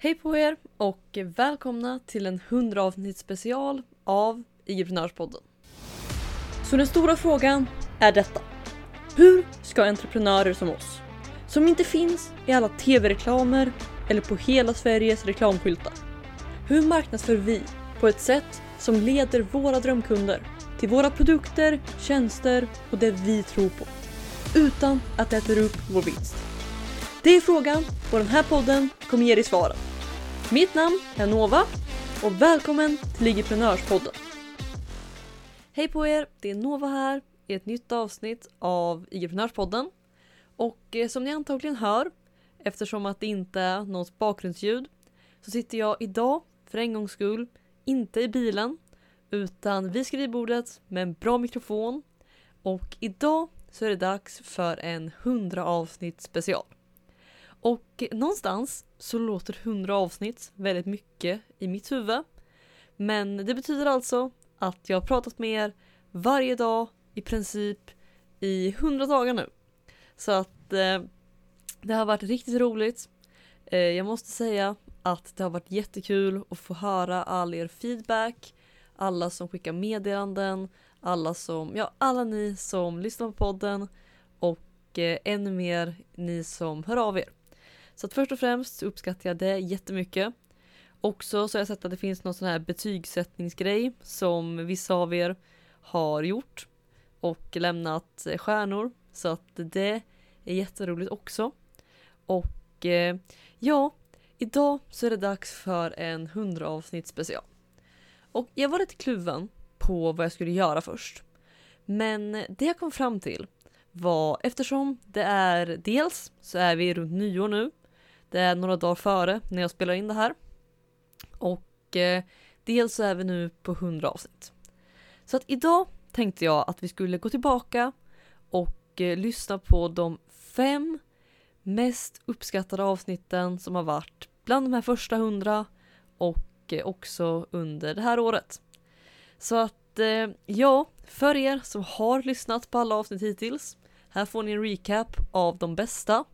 Hej på er och välkomna till en 100 avsnitt special av Igeprenörspodden. Så den stora frågan är detta. Hur ska entreprenörer som oss, som inte finns i alla tv-reklamer eller på hela Sveriges reklamskyltar. Hur marknadsför vi på ett sätt som leder våra drömkunder till våra produkter, tjänster och det vi tror på utan att det äter upp vår vinst? Det är frågan och den här podden kommer ge dig svaren. Mitt namn är Nova och välkommen till Ligiprenörspodden. Hej på er! Det är Nova här i ett nytt avsnitt av Igeprenörspodden. Och eh, som ni antagligen hör, eftersom att det inte är något bakgrundsljud, så sitter jag idag, för en gångs skull, inte i bilen, utan vid skrivbordet med en bra mikrofon. Och idag så är det dags för en 100 avsnitt special. Och någonstans så låter 100 avsnitt väldigt mycket i mitt huvud. Men det betyder alltså att jag har pratat med er varje dag i princip i 100 dagar nu. Så att eh, det har varit riktigt roligt. Eh, jag måste säga att det har varit jättekul att få höra all er feedback, alla som skickar meddelanden, alla som, ja alla ni som lyssnar på podden och eh, ännu mer ni som hör av er. Så att först och främst uppskattar jag det jättemycket. Också så har jag sett att det finns någon sån här betygssättningsgrej som vissa av er har gjort och lämnat eh, stjärnor. Så att det är jätteroligt också. Och eh, ja, idag så är det dags för en 100 avsnitt special. Och jag var lite kluven på vad jag skulle göra först. Men det jag kom fram till var eftersom det är dels så är vi runt nyår nu det är några dagar före när jag spelar in det här. Och eh, dels så är vi nu på 100 avsnitt. Så att idag tänkte jag att vi skulle gå tillbaka och eh, lyssna på de fem mest uppskattade avsnitten som har varit bland de här första hundra och eh, också under det här året. Så att eh, ja, för er som har lyssnat på alla avsnitt hittills, här får ni en recap av de bästa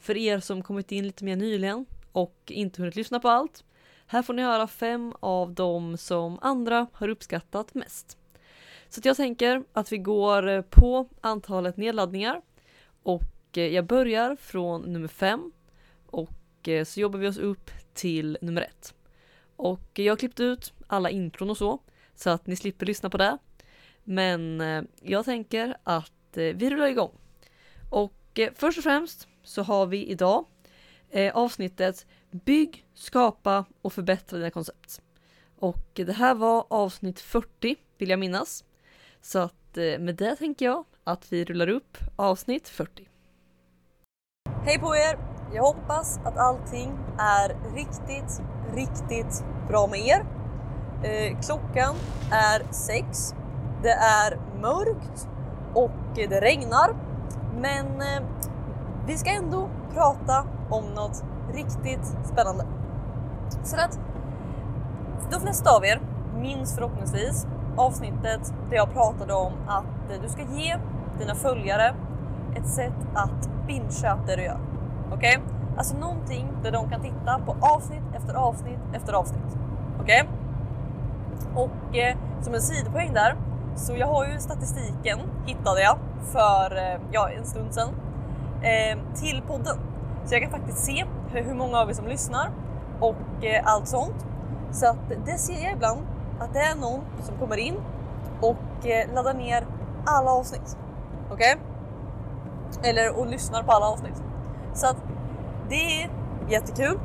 för er som kommit in lite mer nyligen och inte hunnit lyssna på allt. Här får ni höra fem av dem som andra har uppskattat mest. Så jag tänker att vi går på antalet nedladdningar och eh, jag börjar från nummer fem och eh, så jobbar vi oss upp till nummer ett. Och eh, jag har klippt ut alla intron och så så att ni slipper lyssna på det. Men jag tänker att vi rullar igång. Och först och främst så har vi idag eh, avsnittet Bygg, skapa och förbättra dina koncept. Och det här var avsnitt 40 vill jag minnas. Så att eh, med det tänker jag att vi rullar upp avsnitt 40. Hej på er! Jag hoppas att allting är riktigt, riktigt bra med er. Eh, klockan är sex. Det är mörkt och det regnar. Men eh, vi ska ändå prata om något riktigt spännande. Så att de flesta av er minns förhoppningsvis avsnittet där jag pratade om att eh, du ska ge dina följare ett sätt att bingea det du gör. Okej? Okay? Alltså någonting där de kan titta på avsnitt efter avsnitt efter avsnitt. Okej? Okay? Och eh, som en sidopoäng där, så jag har ju statistiken hittade jag för eh, ja, en stund sedan Ehm, till podden. Så jag kan faktiskt se hur många av er som lyssnar och eh, allt sånt. Så att det ser jag ibland att det är någon som kommer in och eh, laddar ner alla avsnitt. Okej? Okay? Eller och lyssnar på alla avsnitt. Så att det är jättekul.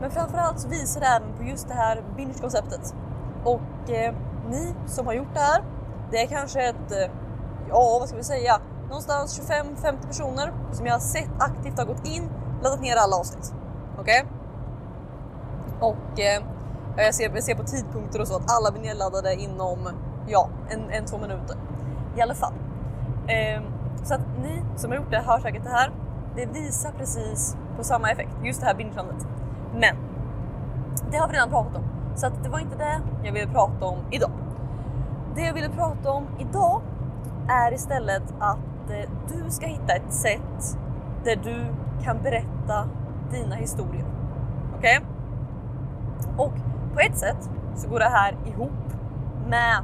Men framförallt så visar det även på just det här binge-konceptet. Och eh, ni som har gjort det här, det är kanske ett, eh, ja vad ska vi säga, någonstans 25-50 personer som jag har sett aktivt har gått in, laddat ner alla avsnitt. Okej? Okay? Och eh, jag, ser, jag ser på tidpunkter och så att alla blir nedladdade inom ja, en, en två minuter. I alla fall. Eh, så att ni som har gjort det hör säkert det här. Det visar precis på samma effekt, just det här bingeandet. Men det har vi redan pratat om, så att det var inte det jag ville prata om idag. Det jag ville prata om idag är istället att Eh, du ska hitta ett sätt där du kan berätta dina historier. Okej? Okay? Och på ett sätt så går det här ihop med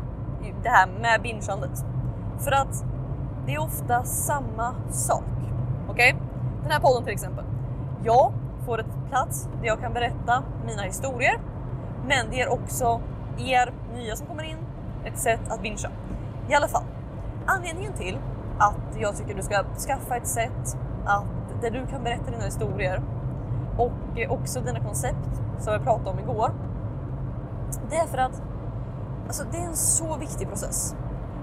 det här med bingeandet. För att det är ofta samma sak. Okej? Okay? Den här podden till exempel. Jag får ett plats där jag kan berätta mina historier. Men det är också er nya som kommer in ett sätt att bingea. I alla fall, anledningen till att jag tycker du ska skaffa ett sätt att, där du kan berätta dina historier och också dina koncept som jag pratade om igår. Det är för att alltså, det är en så viktig process.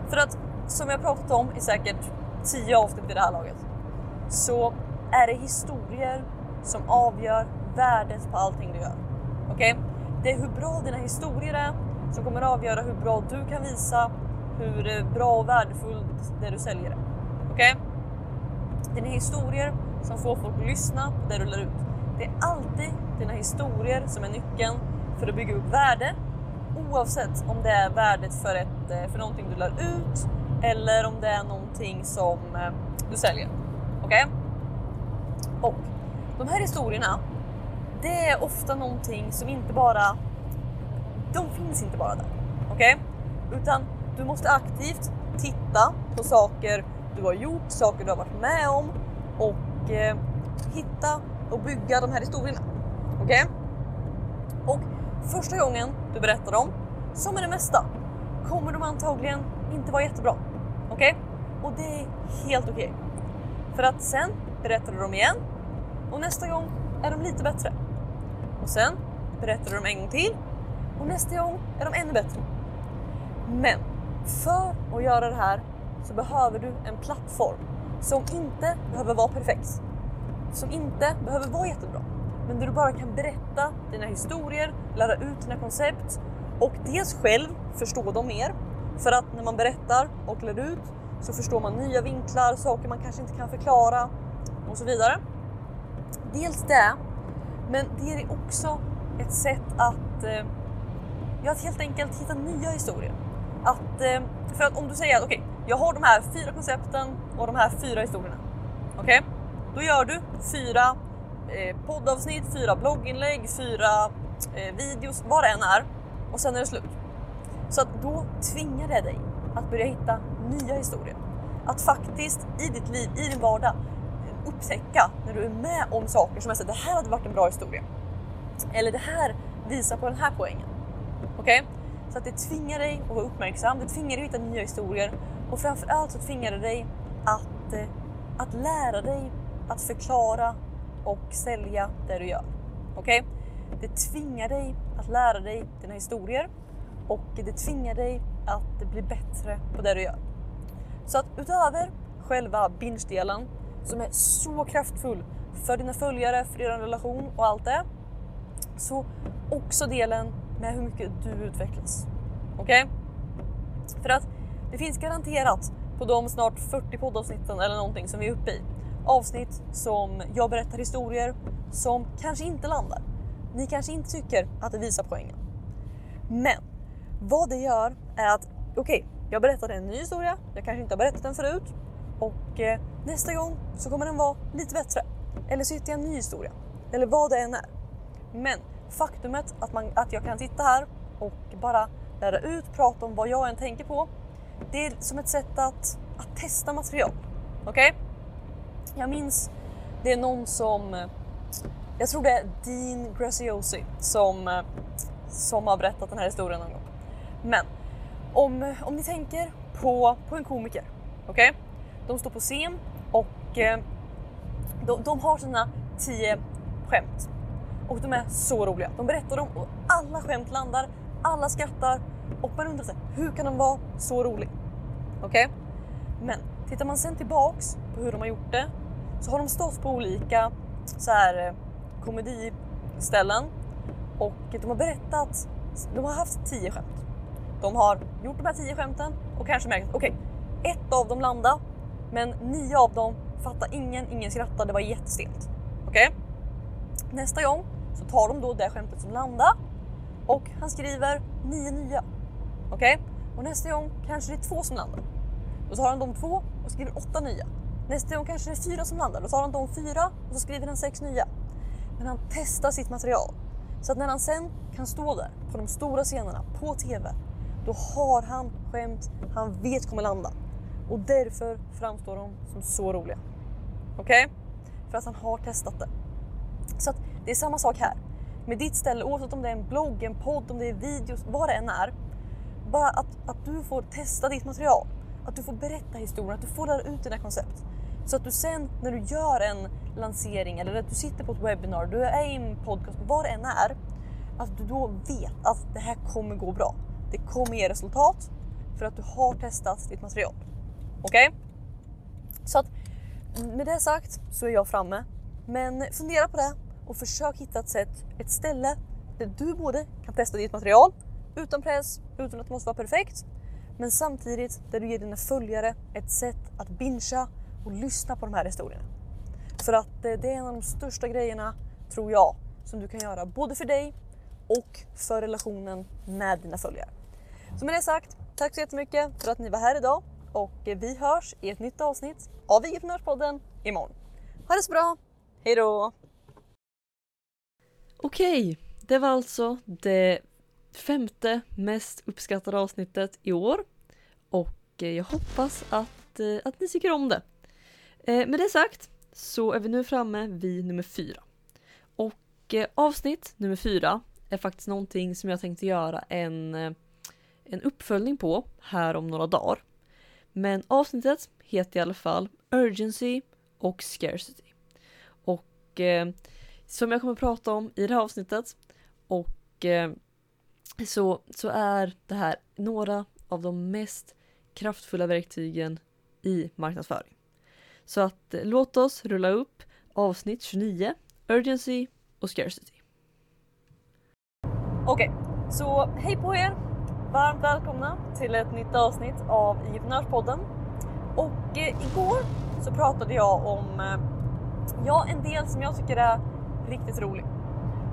För att som jag pratat om i säkert 10 avsnitt vid det här laget så är det historier som avgör värdet på allting du gör. Okej? Okay? Det är hur bra dina historier är som kommer avgöra hur bra du kan visa hur eh, bra och värdefullt det du säljer är. Okej? Okay? Dina historier som får folk att lyssna på det du lär ut. Det är alltid dina historier som är nyckeln för att bygga upp värde oavsett om det är värdet för, ett, eh, för någonting du lär ut eller om det är någonting som eh, du säljer. Okej? Okay? Och de här historierna, det är ofta någonting som inte bara... De finns inte bara där. Okej? Okay? Utan du måste aktivt titta på saker du har gjort, saker du har varit med om och eh, hitta och bygga de här historierna. Okej? Okay? Och första gången du berättar dem, som med det mesta, kommer de antagligen inte vara jättebra. Okej? Okay? Och det är helt okej. Okay. För att sen berättar du dem igen och nästa gång är de lite bättre. Och sen berättar du dem en gång till och nästa gång är de ännu bättre. Men för att göra det här så behöver du en plattform som inte behöver vara perfekt. Som inte behöver vara jättebra. Men där du bara kan berätta dina historier, lära ut dina koncept och dels själv förstå dem mer. För att när man berättar och lär ut så förstår man nya vinklar, saker man kanske inte kan förklara och så vidare. Dels det, men det är också ett sätt att, eh, ja, att helt enkelt hitta nya historier. Att, eh, för att om du säger att okej, okay, jag har de här fyra koncepten och de här fyra historierna. Okej, okay? då gör du fyra eh, poddavsnitt, fyra blogginlägg, fyra eh, videos, vad det än är och sen är det slut. Så att då tvingar det dig att börja hitta nya historier. Att faktiskt i ditt liv, i din vardag upptäcka när du är med om saker som är så det här hade varit en bra historia. Eller det här visar på den här poängen. Okej? Okay? Så att det tvingar dig att vara uppmärksam, det tvingar dig att hitta nya historier och framförallt så tvingar det dig att, eh, att lära dig att förklara och sälja det du gör. Okej? Okay? Det tvingar dig att lära dig dina historier och det tvingar dig att bli bättre på det du gör. Så att utöver själva binge-delen som är så kraftfull för dina följare, för din relation och allt det. Så också delen med hur mycket du utvecklas. Okej? Okay? För att det finns garanterat på de snart 40 poddavsnitten eller någonting som vi är uppe i. Avsnitt som jag berättar historier som kanske inte landar. Ni kanske inte tycker att det visar poängen. Men vad det gör är att okej, okay, jag berättade en ny historia. Jag kanske inte har berättat den förut och eh, nästa gång så kommer den vara lite bättre. Eller så hittar jag en ny historia. Eller vad det än är. Men faktumet att, man, att jag kan sitta här och bara lära ut, prata om vad jag än tänker på. Det är som ett sätt att, att testa material. Okej? Okay? Jag minns, det är någon som, jag tror det är Dean Graziosi som, som har berättat den här historien någon gång. Men om, om ni tänker på, på en komiker, okej? Okay? De står på scen och eh, de, de, har sina tio skämt. Och de är så roliga. De berättar dem och alla skämt landar, alla skrattar och man undrar sig, hur kan de vara så rolig? Okej? Okay? Men tittar man sen tillbaks på hur de har gjort det så har de stått på olika så här eh, komediställen och de har berättat, de har haft tio skämt. De har gjort de här tio skämten och kanske märkt att okej, okay, ett av dem landade men nio av dem fattar ingen, ingen skrattar, det var jättestelt. Okej? Okay? Nästa gång så tar de då det skämtet som landar och han skriver nio nya. Okej? Okay? Och nästa gång kanske det är två som landar. Då tar han de två och skriver åtta nya. Nästa gång kanske det är fyra som landar. Då tar han de fyra och så skriver han sex nya. Men han testar sitt material. Så att när han sen kan stå där på de stora scenerna på TV, då har han skämt han vet kommer landa. Och därför framstår de som så roliga. Okej? Okay? För att han har testat det. Så att det är samma sak här. Med ditt ställe, oavsett om det är en blogg, en podd, om det är videos, vad det än är. Bara att, att du får testa ditt material. Att du får berätta historien, att du får lära ut dina koncept. Så att du sen när du gör en lansering eller att du sitter på ett webbinar, du är i en podcast, vad det än är. Att du då vet att det här kommer gå bra. Det kommer ge resultat för att du har testat ditt material. Okej? Okay? Så att med det sagt så är jag framme. Men fundera på det och försök hitta ett sätt, ett ställe där du både kan testa ditt material utan press, utan att det måste vara perfekt. Men samtidigt där du ger dina följare ett sätt att bingea och lyssna på de här historierna. För att eh, det är en av de största grejerna, tror jag, som du kan göra både för dig och för relationen med dina följare. Så med det sagt, tack så jättemycket för att ni var här idag och eh, vi hörs i ett nytt avsnitt av Vigeprenörspodden imorgon. Ha det så bra, hejdå! Okej, det var alltså det femte mest uppskattade avsnittet i år och eh, jag hoppas att, eh, att ni tycker om det. Eh, med det sagt så är vi nu framme vid nummer fyra. Och avsnitt nummer fyra är faktiskt någonting som jag tänkte göra en, en uppföljning på här om några dagar. Men avsnittet heter i alla fall Urgency och Scarcity. Och eh, som jag kommer att prata om i det här avsnittet och eh, så, så är det här några av de mest kraftfulla verktygen i marknadsföring. Så att eh, låt oss rulla upp avsnitt 29, Urgency och Scarcity. Okej, okay, så hej på er! Varmt välkomna till ett nytt avsnitt av Entreprenörspodden. Och eh, igår så pratade jag om eh, ja, en del som jag tycker är riktigt rolig.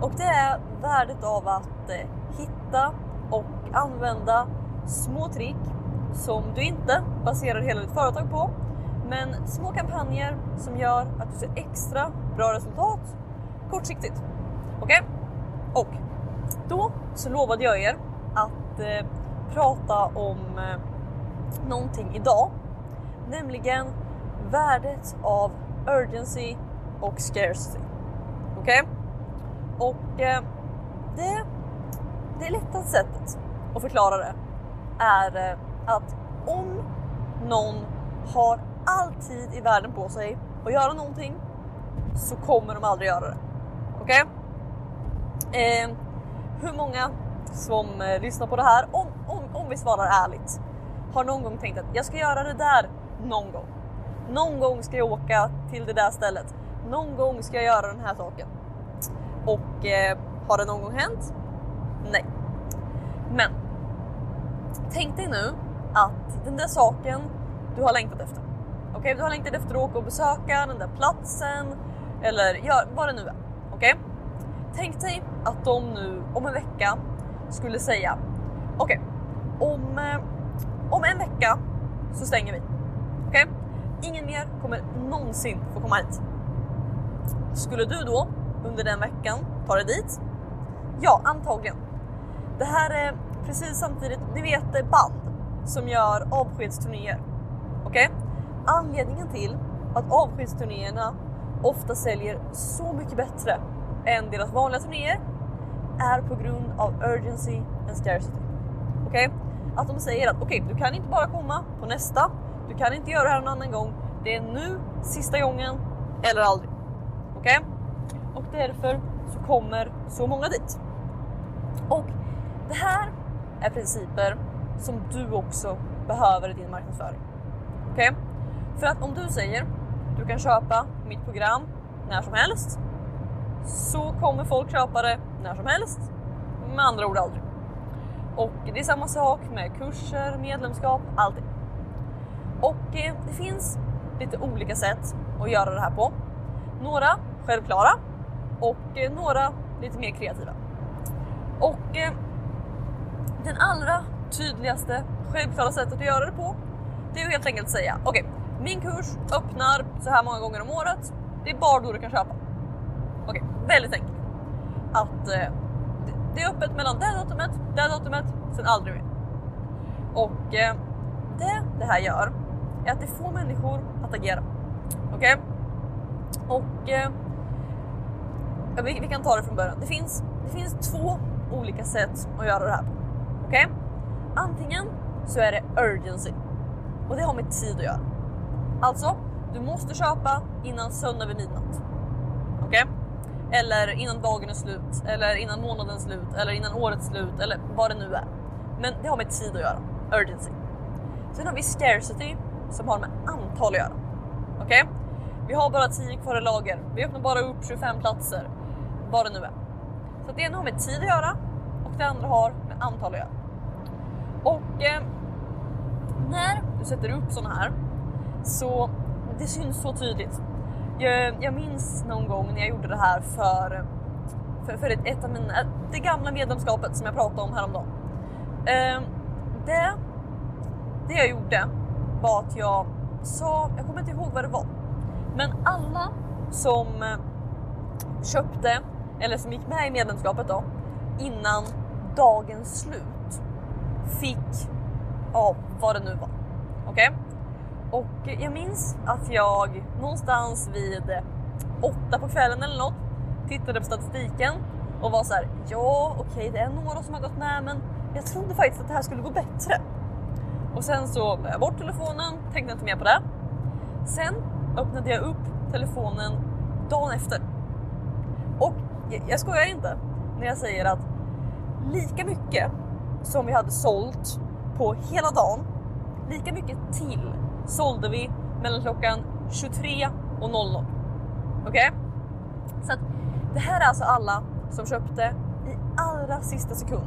Och det är värdet av att eh, hitta och använda små trick som du inte baserar hela ditt företag på. Men små kampanjer som gör att du ser extra bra resultat kortsiktigt. Okej? Okay? Och då så lovade jag er att eh, prata om eh, någonting idag. Nämligen värdet av urgency och scarcity. Okej? Okay? Och eh, det, det lättaste sättet att förklara det är eh, att om någon har all tid i världen på sig att göra någonting så kommer de aldrig göra det. Okej? Okay? Eh, hur många som eh, lyssnar på det här, om, om, om vi svarar ärligt, har någon gång tänkt att jag ska göra det där någon gång. Någon gång ska jag åka till det där stället. Någon gång ska jag göra den här saken. Och eh, har det någon gång hänt? Nej. Men tänk dig nu att den där saken du har längtat efter. Okej, okay? du har längtat efter att åka och besöka den där platsen eller ja, vad det nu är. Okej? Okay? Tänk dig att de nu om en vecka skulle säga okej, okay, om, eh, om en vecka så stänger vi. Okej? Okay? Ingen mer kommer någonsin få komma hit. Skulle du då under den veckan ta dig dit? Ja, antagligen. Det här är precis samtidigt, ni vet band som gör avskedsturnéer. Okej? Okay? Anledningen till att avskedsturnéerna ofta säljer så mycket bättre än deras vanliga turnéer är på grund av urgency and scarcity. Okej? Okay? Att de säger att okej, okay, du kan inte bara komma på nästa, du kan inte göra det här någon annan gång. Det är nu, sista gången eller aldrig. Okej? Okay? Och därför så kommer så många dit. Och det här är principer som du också behöver i din marknadsföring. Okej? Okay? För att om du säger du kan köpa mitt program när som helst så kommer folk köpa det när som helst. Med andra ord aldrig. Och det är samma sak med kurser, medlemskap, allting. Och eh, det finns lite olika sätt att göra det här på. Några självklara och eh, några lite mer kreativa. Och eh, den allra tydligaste självklara sättet att göra det på det är ju helt enkelt att säga okej, okay, min kurs öppnar så här många gånger om året. Det är bara då du kan köpa. Okej, okay, väldigt enkelt. Att eh, det är öppet mellan det datumet, det datumet, sen aldrig mer. Och eh, det det här gör är att det får människor att agera. Okej? Okay? Och eh, vi, vi, kan ta det från början. Det finns, det finns två olika sätt att göra det här på. Okej? Okay? Antingen så är det urgency och det har med tid att göra. Alltså, du måste köpa innan söndag vid midnatt. Okej? Okay? Eller innan dagen är slut, eller innan månaden är slut, eller innan årets slut, eller vad det nu är. Men det har med tid att göra. Urgency. Sen har vi scarcity som har med antal att göra. Okej? Okay? Vi har bara 10 kvar i lager. Vi öppnar bara upp 25 platser. Vad det nu är. Så det ena har med tid att göra och det andra har med antal att göra. Och eh, när du sätter upp sådana här så det syns så tydligt. Jag, jag minns någon gång när jag gjorde det här för, för, för ett, ett av mina, det gamla medlemskapet som jag pratade om häromdagen. Eh, det, det jag gjorde var att jag sa, jag kommer inte ihåg vad det var, men alla som eh, köpte eller som gick med i medlemskapet då innan dagens slut fick ja, vad det nu var. Okej? Okay? Och jag minns att jag någonstans vid åtta på kvällen eller något tittade på statistiken och var så här, ja okej okay, det är några som har gått med men jag trodde faktiskt att det här skulle gå bättre. Och sen så la jag bort telefonen, tänkte inte mer på det. Sen öppnade jag upp telefonen dagen efter. Jag skojar inte när jag säger att lika mycket som vi hade sålt på hela dagen, lika mycket till sålde vi mellan klockan 23 och 00. Okej? Okay? Så att det här är alltså alla som köpte i allra sista sekund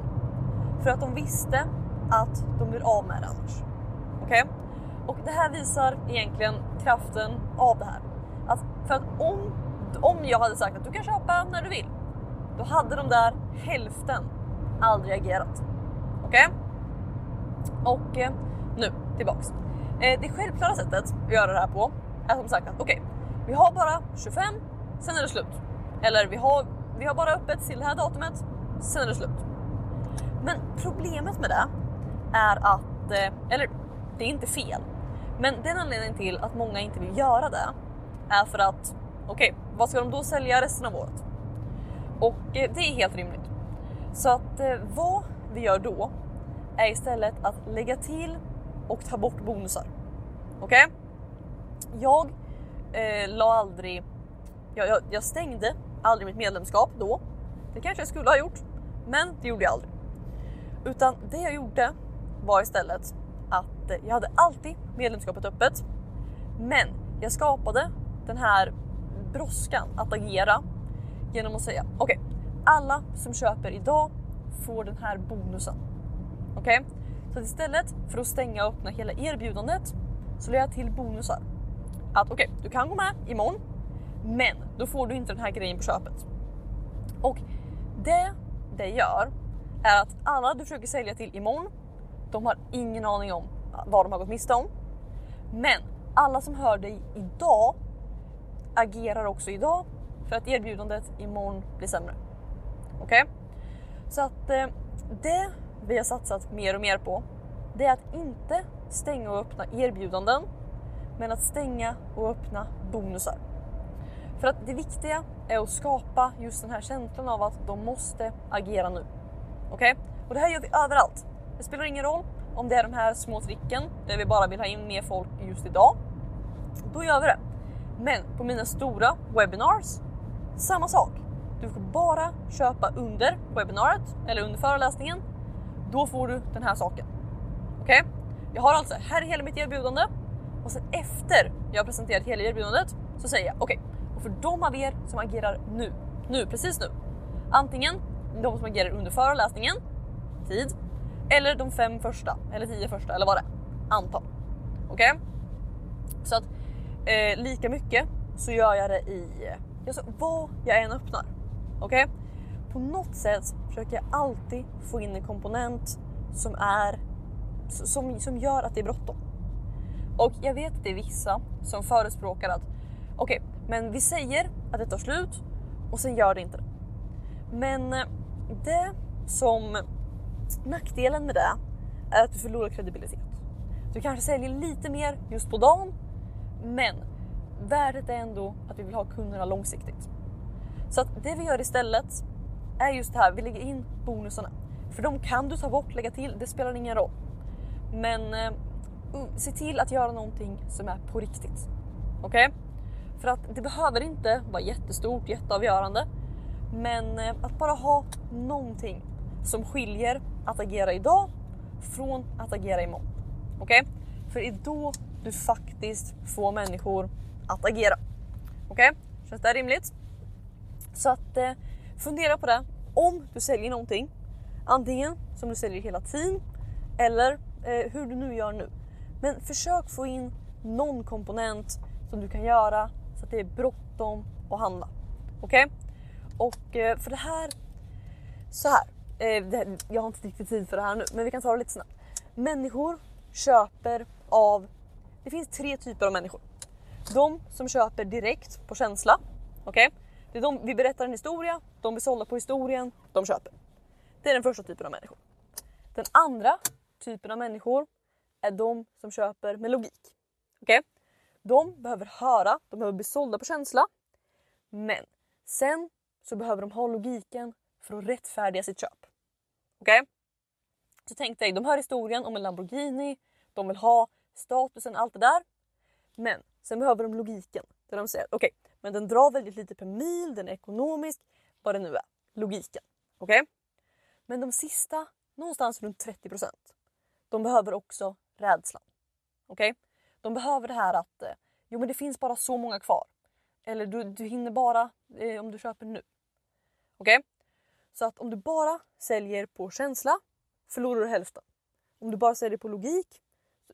för att de visste att de blir av med det annars. Okej? Okay? Och det här visar egentligen kraften av det här. Att för att om, om jag hade sagt att du kan köpa när du vill, då hade de där hälften aldrig agerat. Okej? Okay? Och eh, nu tillbaks. Eh, det självklara sättet att göra det här på är som sagt att okej, okay, vi har bara 25, sen är det slut. Eller vi har, vi har bara öppet till det här datumet, sen är det slut. Men problemet med det är att, eh, eller det är inte fel, men den anledningen till att många inte vill göra det är för att okej, okay, vad ska de då sälja resten av året? Och eh, det är helt rimligt. Så att eh, vad vi gör då är istället att lägga till och ta bort bonusar. Okej? Okay? Jag eh, la aldrig... Jag, jag, jag, stängde aldrig mitt medlemskap då. Det kanske jag skulle ha gjort, men det gjorde jag aldrig. Utan det jag gjorde var istället att eh, jag hade alltid medlemskapet öppet. Men jag skapade den här brådskan att agera genom att säga okej, okay, alla som köper idag får den här bonusen. Okej? Okay? Så istället för att stänga och öppna hela erbjudandet så lägger jag till bonusar. Att okej, okay, du kan gå med imorgon, men då får du inte den här grejen på köpet. Och det det gör är att alla du försöker sälja till imorgon, de har ingen aning om vad de har gått miste om. Men alla som hör dig idag agerar också idag för att erbjudandet imorgon blir sämre. Okej? Okay? Så att eh, det vi har satsat mer och mer på, det är att inte stänga och öppna erbjudanden, men att stänga och öppna bonusar. För att det viktiga är att skapa just den här känslan av att de måste agera nu. Okej? Okay? Och det här gör vi överallt. Det spelar ingen roll om det är de här små tricken där vi bara vill ha in mer folk just idag. Då gör vi det. Men på mina stora webinars, samma sak. Du får bara köpa under webbinariet eller under föreläsningen då får du den här saken. Okej? Okay? Jag har alltså, här är hela mitt erbjudande och sen efter jag har presenterat hela erbjudandet så säger jag okej, okay, och för de av er som agerar nu, nu, precis nu, antingen de som agerar under föreläsningen, tid, eller de fem första eller tio första eller vad det är, antal. Okej? Okay? Så att eh, lika mycket så gör jag det i alltså, vad jag än öppnar. Okej? Okay? på något sätt försöker jag alltid få in en komponent som är som, som gör att det är bråttom. Och jag vet att det är vissa som förespråkar att okej, okay, men vi säger att det tar slut och sen gör det inte det. Men eh, det som nackdelen med det är att du förlorar kredibilitet. Du kanske säljer lite mer just på dagen, men värdet är ändå att vi vill ha kunderna långsiktigt. Så att det vi gör istället är just det här, vi lägger in bonusarna. För de kan du ta bort, lägga till, det spelar ingen roll. Men uh, se till att göra någonting som är på riktigt. Okej? Okay? För att det behöver inte vara jättestort, jätteavgörande. Men eh, att bara ha någonting som skiljer att agera idag från att agera imorgon. Okej? Okay? För det är då du faktiskt får människor att agera. Okej? Okay? Känns det rimligt? Så att eh, fundera på det om du säljer någonting. Antingen som du säljer hela tiden eller eh, hur du nu gör nu. Men försök få in någon komponent som du kan göra så att det är bråttom att handla. Okej? Okay? Och eh, för det här, så här. Eh, det, jag har inte riktigt tid för det här nu, men vi kan ta det lite snabbt. Människor köper av, det finns tre typer av människor. De som köper direkt på känsla. Okej? Okay? Det är de, vi berättar en historia, de blir sålda på historien, de köper. Det är den första typen av människor. Den andra typen av människor är de som köper med logik. Okej? Okay? De behöver höra, de behöver bli sålda på känsla. Men sen så behöver de ha logiken för att rättfärdiga sitt köp. Okej? Okay? Så tänk dig, de hör historien om en Lamborghini, de vill ha statusen, allt det där. Men sen behöver de logiken. Där de säger okej, okay, men den drar väldigt lite per mil, den är ekonomisk, vad det nu är. Logiken. Okej? Okay? Men de sista, någonstans runt 30% de behöver också rädslan. Okej? Okay? De behöver det här att eh, jo men det finns bara så många kvar. Eller du, du hinner bara eh, om du köper nu. Okej? Okay? Så att om du bara säljer på känsla förlorar du hälften. Om du bara säljer på logik,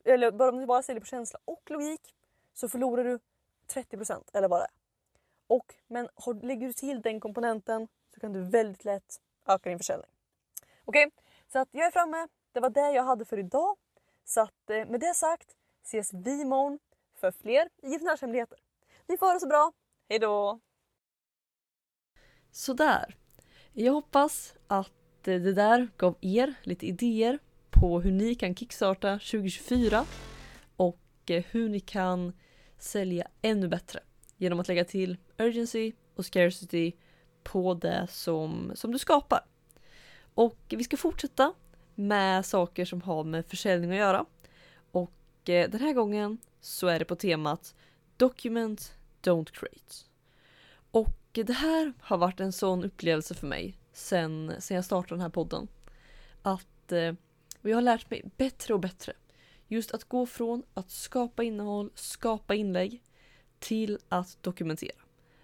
eller bara, om du bara säljer på känsla och logik så förlorar du 30% eller vad det är. Och, men har, lägger du till den komponenten så kan du väldigt lätt öka din försäljning. Okej, okay? så att jag är framme. Det var det jag hade för idag. Så att eh, med det sagt ses vi imorgon för fler givnärshemligheter. Ni får ha det så bra. Hejdå! Sådär. Jag hoppas att eh, det där gav er lite idéer på hur ni kan kickstarta 2024 och eh, hur ni kan sälja ännu bättre genom att lägga till urgency och scarcity på det som, som du skapar. Och vi ska fortsätta med saker som har med försäljning att göra. Och eh, den här gången så är det på temat Document Don't Create. Och eh, det här har varit en sån upplevelse för mig sen, sen jag startade den här podden. Att eh, och jag har lärt mig bättre och bättre. Just att gå från att skapa innehåll, skapa inlägg till att dokumentera.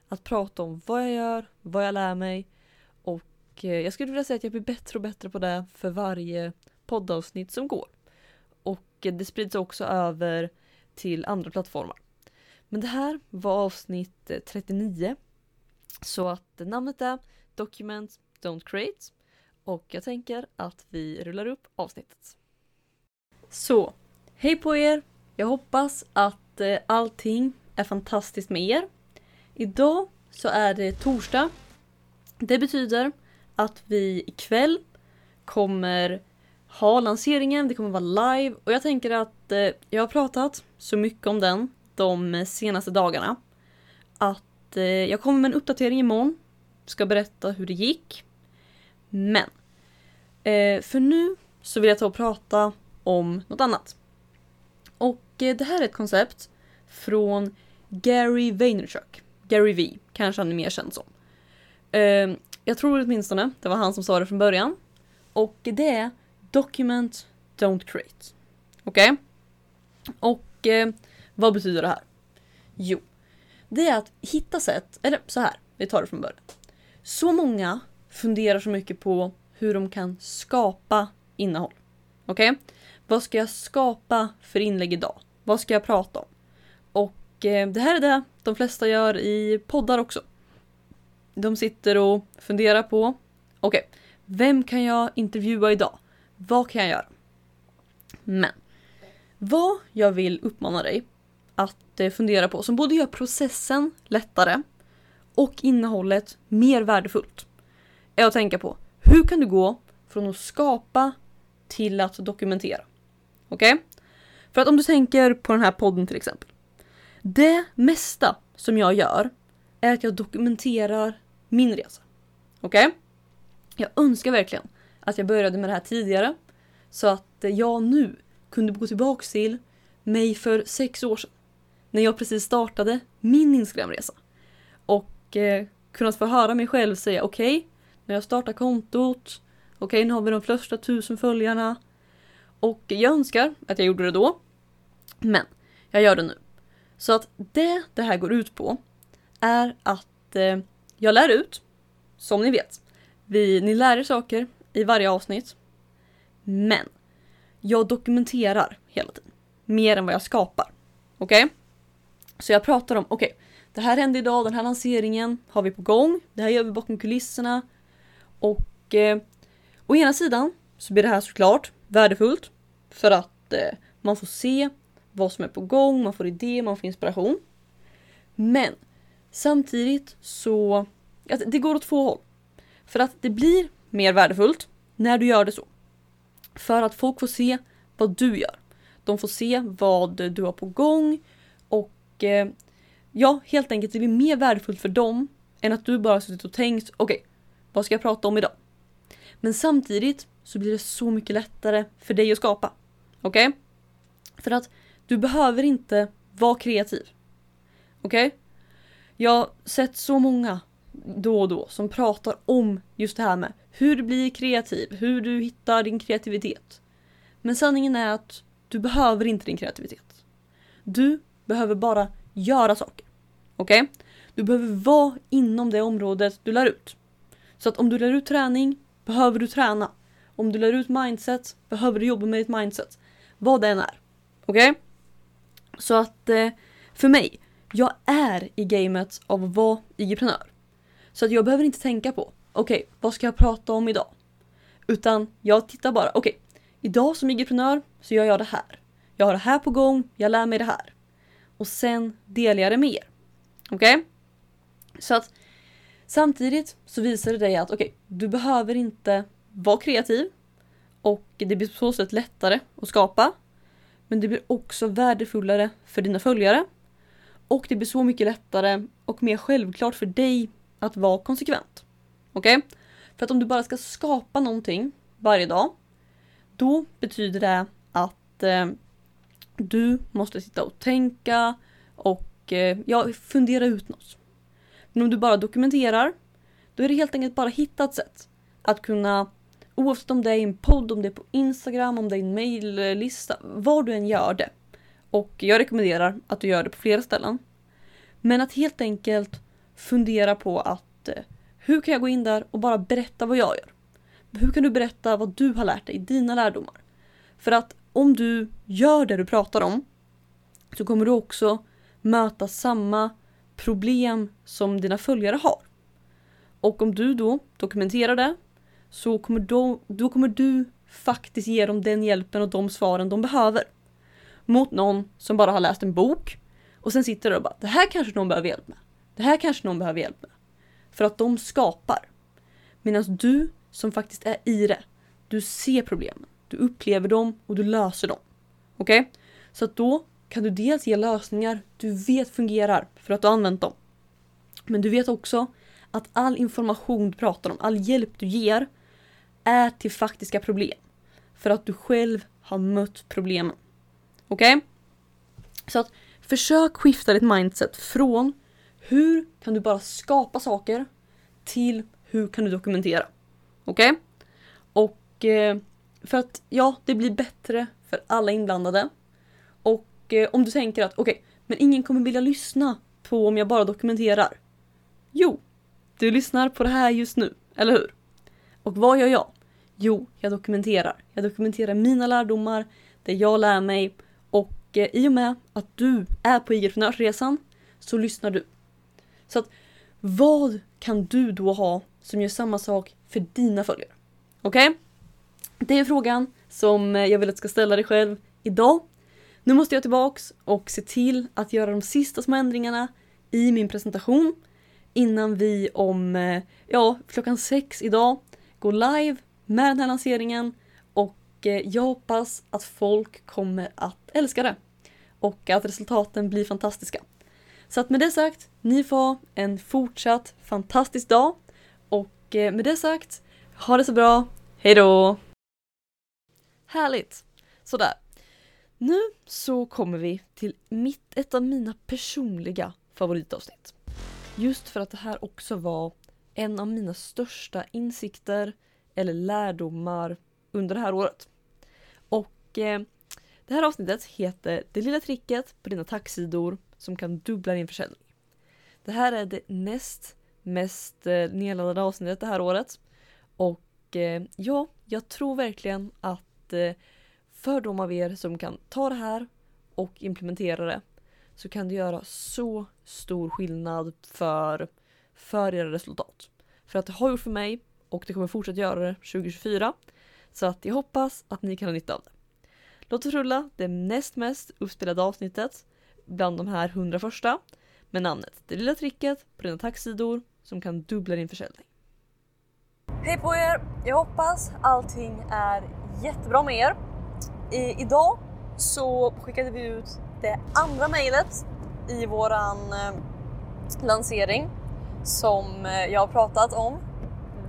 Att prata om vad jag gör, vad jag lär mig och eh, jag skulle vilja säga att jag blir bättre och bättre på det för varje poddavsnitt som går. Och eh, det sprids också över till andra plattformar. Men det här var avsnitt eh, 39. Så att namnet är Document Don't Create och jag tänker att vi rullar upp avsnittet. Så, hej på er! Jag hoppas att eh, allting är fantastiskt med er. Idag så är det torsdag. Det betyder att vi ikväll kommer ha lanseringen, det kommer vara live och jag tänker att eh, jag har pratat så mycket om den de senaste dagarna att eh, jag kommer med en uppdatering imorgon. Ska berätta hur det gick. Men eh, för nu så vill jag ta och prata om något annat. Och eh, det här är ett koncept från Gary Vaynerchuk. Gary V, kanske han är mer känd som. Eh, jag tror åtminstone det var han som sa det från början. Och det är Document Don't Create. Okej? Okay? Och eh, vad betyder det här? Jo, det är att hitta sätt, eller så här, vi tar det från början. Så många funderar så mycket på hur de kan skapa innehåll. Okej? Okay? Vad ska jag skapa för inlägg idag? Vad ska jag prata om? Och eh, det här är det de flesta gör i poddar också. De sitter och funderar på, okej, okay, vem kan jag intervjua idag? Vad kan jag göra? Men vad jag vill uppmana dig att eh, fundera på som både gör processen lättare och innehållet mer värdefullt är att tänka på hur kan du gå från att skapa till att dokumentera. Okej? För att om du tänker på den här podden till exempel. Det mesta som jag gör är att jag dokumenterar min resa. Okej? Jag önskar verkligen att jag började med det här tidigare. Så att jag nu kunde gå tillbaks till mig för sex år sedan. När jag precis startade min Instagramresa. Och eh, kunnat få höra mig själv säga okej, okay, när jag startar kontot, okej okay, nu har vi de första tusen följarna. Och jag önskar att jag gjorde det då. Men jag gör det nu. Så att det det här går ut på är att eh, jag lär ut, som ni vet. Vi, ni lär er saker i varje avsnitt. Men jag dokumenterar hela tiden. Mer än vad jag skapar. Okej? Okay? Så jag pratar om, okej, okay, det här hände idag, den här lanseringen har vi på gång. Det här gör vi bakom kulisserna. Och eh, å ena sidan så blir det här såklart värdefullt för att eh, man får se vad som är på gång, man får idéer, man får inspiration. Men samtidigt så, att det går åt två håll. För att det blir mer värdefullt när du gör det så. För att folk får se vad du gör. De får se vad du har på gång och eh, ja, helt enkelt det blir mer värdefullt för dem än att du bara suttit och tänkt okej, okay, vad ska jag prata om idag? Men samtidigt så blir det så mycket lättare för dig att skapa. Okej? Okay? För att du behöver inte vara kreativ. Okej? Okay? Jag har sett så många då och då som pratar om just det här med hur du blir kreativ, hur du hittar din kreativitet. Men sanningen är att du behöver inte din kreativitet. Du behöver bara göra saker. Okej? Okay? Du behöver vara inom det området du lär ut. Så att om du lär ut träning behöver du träna. Om du lär ut mindset behöver du jobba med ditt mindset. Vad det än är. Okej? Okay? Så att eh, för mig, jag är i gamet av att vara IG-prenör. Så att jag behöver inte tänka på, okej, okay, vad ska jag prata om idag? Utan jag tittar bara, okej, okay, idag som IG-prenör så gör jag det här. Jag har det här på gång, jag lär mig det här. Och sen delar jag det med er. Okej? Okay? Så att samtidigt så visar det dig att okej, okay, du behöver inte vara kreativ och det blir på så sätt lättare att skapa. Men det blir också värdefullare för dina följare och det blir så mycket lättare och mer självklart för dig att vara konsekvent. Okej? Okay? För att om du bara ska skapa någonting varje dag, då betyder det att eh, du måste sitta och tänka och eh, ja, fundera ut något. Men om du bara dokumenterar, då är det helt enkelt bara hitta ett sätt att kunna Oavsett om det är i en podd, om det är på Instagram, om det är en maillista, var du än gör det. Och jag rekommenderar att du gör det på flera ställen. Men att helt enkelt fundera på att eh, hur kan jag gå in där och bara berätta vad jag gör? Hur kan du berätta vad du har lärt dig, dina lärdomar? För att om du gör det du pratar om så kommer du också möta samma problem som dina följare har. Och om du då dokumenterar det så kommer då, då kommer du faktiskt ge dem den hjälpen och de svaren de behöver. Mot någon som bara har läst en bok och sen sitter där och bara det här kanske någon behöver hjälp med. Det här kanske någon behöver hjälp med. För att de skapar. Medan du som faktiskt är i det, du ser problemen. Du upplever dem och du löser dem. Okej? Okay? Så att då kan du dels ge lösningar du vet fungerar för att du har använt dem. Men du vet också att all information du pratar om, all hjälp du ger är till faktiska problem. För att du själv har mött problemen. Okej? Okay? Så att försök skifta ditt mindset från hur kan du bara skapa saker till hur kan du dokumentera. Okej? Okay? Och eh, för att ja, det blir bättre för alla inblandade. Och eh, om du tänker att okej, okay, men ingen kommer vilja lyssna på om jag bara dokumenterar. Jo, du lyssnar på det här just nu, eller hur? Och vad gör jag? Jo, jag dokumenterar. Jag dokumenterar mina lärdomar, det jag lär mig och eh, i och med att du är på IG-prenörsresan så lyssnar du. Så att vad kan du då ha som gör samma sak för dina följare? Okej? Okay? Det är frågan som eh, jag vill att du ska ställa dig själv idag. Nu måste jag tillbaks och se till att göra de sista små ändringarna i min presentation innan vi om, eh, ja, klockan sex idag går live med den här lanseringen och eh, jag hoppas att folk kommer att älska det och att resultaten blir fantastiska. Så att med det sagt, ni får en fortsatt fantastisk dag och eh, med det sagt, ha det så bra, hejdå! Härligt! Sådär. Nu så kommer vi till mitt, ett av mina personliga favoritavsnitt. Just för att det här också var en av mina största insikter eller lärdomar under det här året. Och eh, det här avsnittet heter Det lilla tricket på dina tacksidor som kan dubbla din försäljning. Det här är det näst mest eh, nedladdade avsnittet det här året. Och eh, ja, jag tror verkligen att eh, för de av er som kan ta det här och implementera det så kan det göra så stor skillnad för, för era resultat. För att det har gjort för mig och det kommer fortsätta göra det 2024. Så att jag hoppas att ni kan ha nytta av det. Låt oss rulla det näst mest uppspelade avsnittet bland de här 100 första med namnet Det lilla tricket på dina taxidor som kan dubbla din försäljning. Hej på er! Jag hoppas allting är jättebra med er. I, idag så skickade vi ut det andra mejlet i våran eh, lansering som eh, jag har pratat om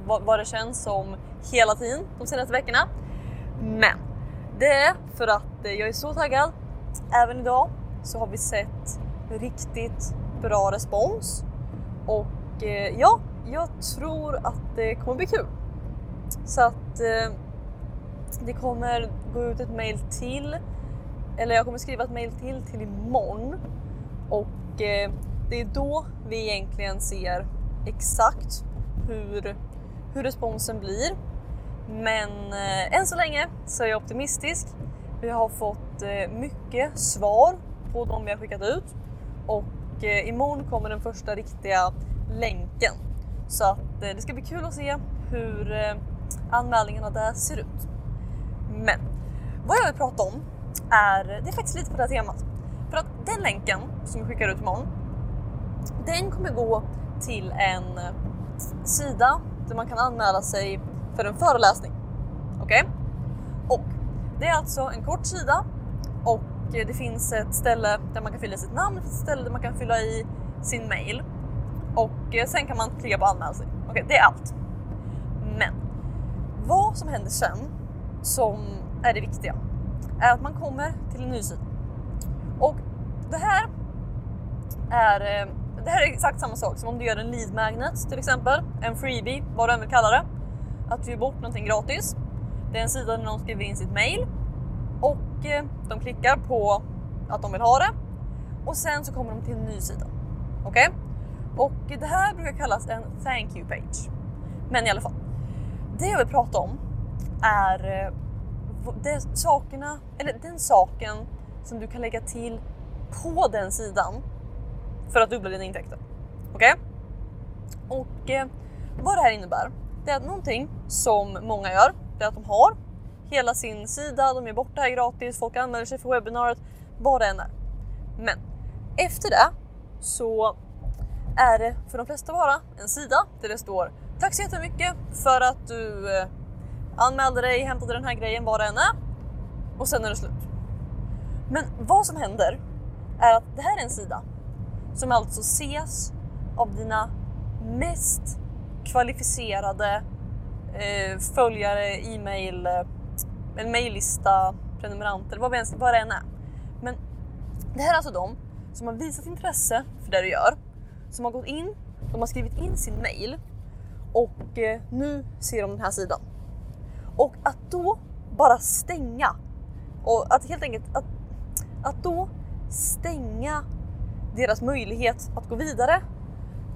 vad, vad det känns som hela tiden de senaste veckorna. Men det är för att eh, jag är så taggad. Även idag så har vi sett riktigt bra respons och eh, ja, jag tror att det kommer bli kul. Så att eh, det kommer gå ut ett mail till, eller jag kommer skriva ett mail till till imorgon och eh, det är då vi egentligen ser exakt hur, hur responsen blir. Men eh, än så länge så är jag optimistisk. Vi har fått eh, mycket svar på de vi har skickat ut och eh, imorgon kommer den första riktiga länken. Så att eh, det ska bli kul att se hur eh, anmälningarna där ser ut. Men vad jag vill prata om är, det är faktiskt lite på det här temat. För att den länken som vi skickar ut imorgon, den kommer gå till en sida där man kan anmäla sig för en föreläsning. Okej? Okay? Och det är alltså en kort sida och det finns ett ställe där man kan fylla i sitt namn, ett ställe där man kan fylla i sin mail och eh, sen kan man klicka på anmäla sig. Okej, okay, det är allt. Men vad som händer sen som är det viktiga är att man kommer till en ny sida. Och det här är, eh, det här är exakt samma sak som om du gör en lead magnet till exempel, en freebie, vad du än vill kalla det. Att du ger bort någonting gratis. Det är en sida där någon skriver in sitt mail och eh, de klickar på att de vill ha det och sen så kommer de till en ny sida. Okej? Okay? Och det här brukar kallas en thank you page. Men i alla fall, det jag vill prata om är eh, det sakerna, eller den saken som du kan lägga till på den sidan för att dubbla dina intäkter. Okej? Okay? Och eh, vad det här innebär, det är att någonting som många gör, det är att de har hela sin sida, de är borta här gratis, folk anmäler sig för webbinariet, vad det än är. Men efter det så är det för de flesta bara en sida där det står Tack så jättemycket för att du eh, anmälde dig, hämtade den här grejen, vad det än är. Och sen är det slut. Men vad som händer är att det här är en sida som alltså ses av dina mest kvalificerade eh, följare, e-mail, eh, en mejllista, prenumeranter, vad, vad det än är. Men det här är alltså de som har visat intresse för det du gör som har gått in, de har skrivit in sin mail och eh, nu ser de den här sidan. Och att då bara stänga och att helt enkelt att, att då stänga deras möjlighet att gå vidare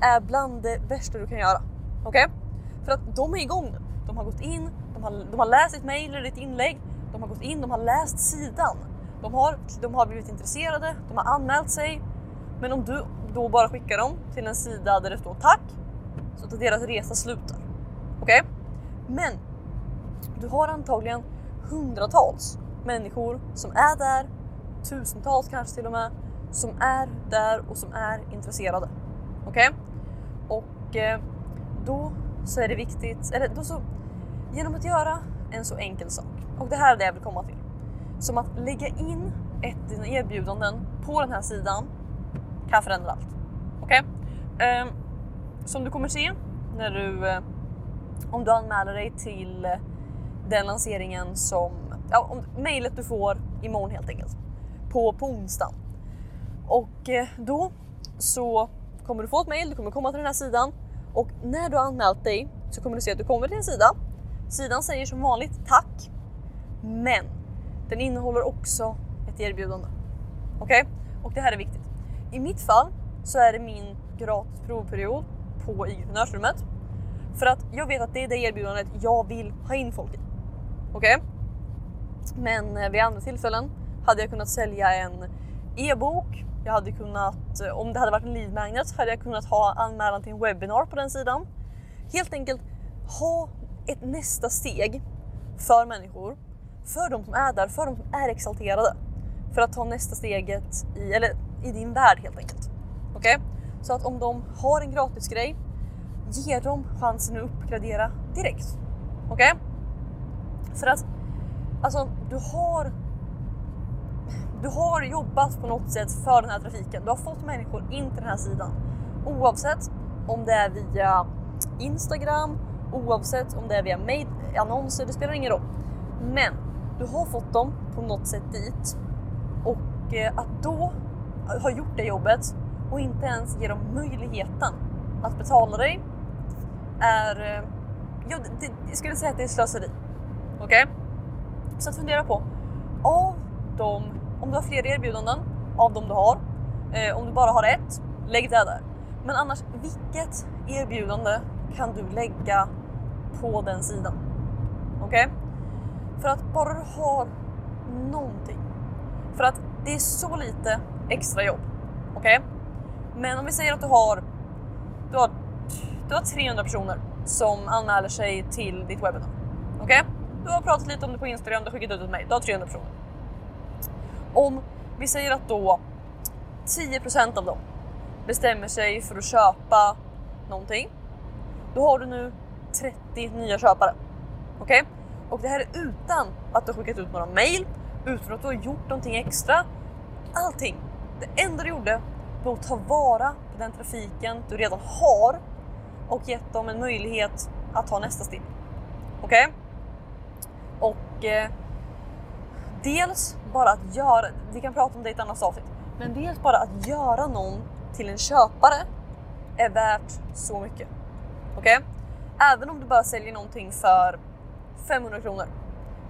är bland det värsta du kan göra. Okej? Okay? För att de är igång nu. De har gått in, de har, de har läst ditt mail eller ditt inlägg, de har gått in, de har läst sidan. De har, de har blivit intresserade, de har anmält sig. Men om du då bara skickar dem till en sida där det står tack så att deras resa slutar. Okej? Okay? Men du har antagligen hundratals människor som är där, tusentals kanske till och med, som är där och som är intresserade. Okej? Okay? Och eh, då så är det viktigt, eller då så Genom att göra en så enkel sak, och det här är det jag vill komma till, som att lägga in ett dina erbjudanden på den här sidan kan förändra allt. Okej? Okay? Som du kommer se när du, eh, om du anmäler dig till eh, den lanseringen som, ja, om, mejlet du får imorgon helt enkelt, på, på onsdagen. Och eh, då så kommer du få ett mejl, du kommer komma till den här sidan och när du har anmält dig så kommer du se att du kommer till en sida. Sidan säger som vanligt tack, men den innehåller också ett erbjudande. Okej? Okay? Och det här är viktigt. I mitt fall så är det min gratis provperiod på entreprenörsrummet för att jag vet att det är det erbjudandet jag vill ha in folk i. Okej? Okay? Men eh, vid andra tillfällen hade jag kunnat sälja en e-bok. Jag hade kunnat, eh, om det hade varit en lead magnet, hade jag kunnat ha anmälan till en webbinar på den sidan. Helt enkelt ha ett nästa steg för människor, för de som är där, för de som är exalterade. För att ta nästa steget i, eller i din värld helt enkelt. Okej? Okay? Så att om de har en gratis grej, ge dem chansen att uppgradera direkt. Okej? Okay? För att alltså, du har du har jobbat på något sätt för den här trafiken. Du har fått människor in till den här sidan oavsett om det är via Instagram, oavsett om det är via mail, annonser, det spelar ingen roll. Men du har fått dem på något sätt dit och eh, att då ha gjort det jobbet och inte ens ge dem möjligheten att betala dig är... Eh, det, jag skulle säga att det är slöseri. Okej? Okay? Så att fundera på, av dem, om du har fler erbjudanden av de du har, eh, om du bara har ett, lägg det där. Men annars, vilket erbjudande kan du lägga på den sidan? Okej? Okay? För att bara du har någonting. För att det är så lite extra jobb. Okej? Okay? Men om vi säger att du har, du har, du har 300 personer som anmäler sig till ditt webbinar. Okej? Okay? Du har pratat lite om det på Instagram, du har skickat ut det till mig. du har 300 personer. Om vi säger att då 10% av dem bestämmer sig för att köpa någonting, då har du nu 30 nya köpare. Okej? Okay? Och det här är utan att du har skickat ut några mejl, utan att du har gjort någonting extra. Allting. Det enda du gjorde var att ta vara på den trafiken du redan har och gett dem en möjlighet att ta nästa steg. Okej? Okay? Och eh, dels bara att göra, vi kan prata om det i ett annat avsnitt, men dels bara att göra någon till en köpare är värt så mycket. Okej? Okay? Även om du bara säljer någonting för 500 kronor.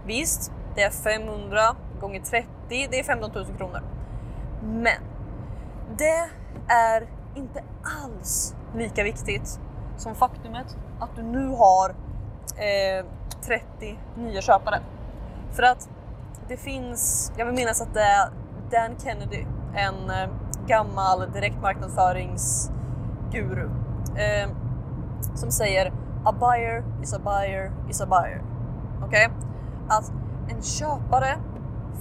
Visst, det är 500 gånger 30, det är 15 000 kronor. Men det är inte alls lika viktigt som faktumet att du nu har eh, 30 nya köpare. För att det finns, jag vill minnas att det är Dan Kennedy, en eh, gammal direktmarknadsföringsguru, eh, som säger a buyer is a buyer is a buyer. Okej? Okay? Att en köpare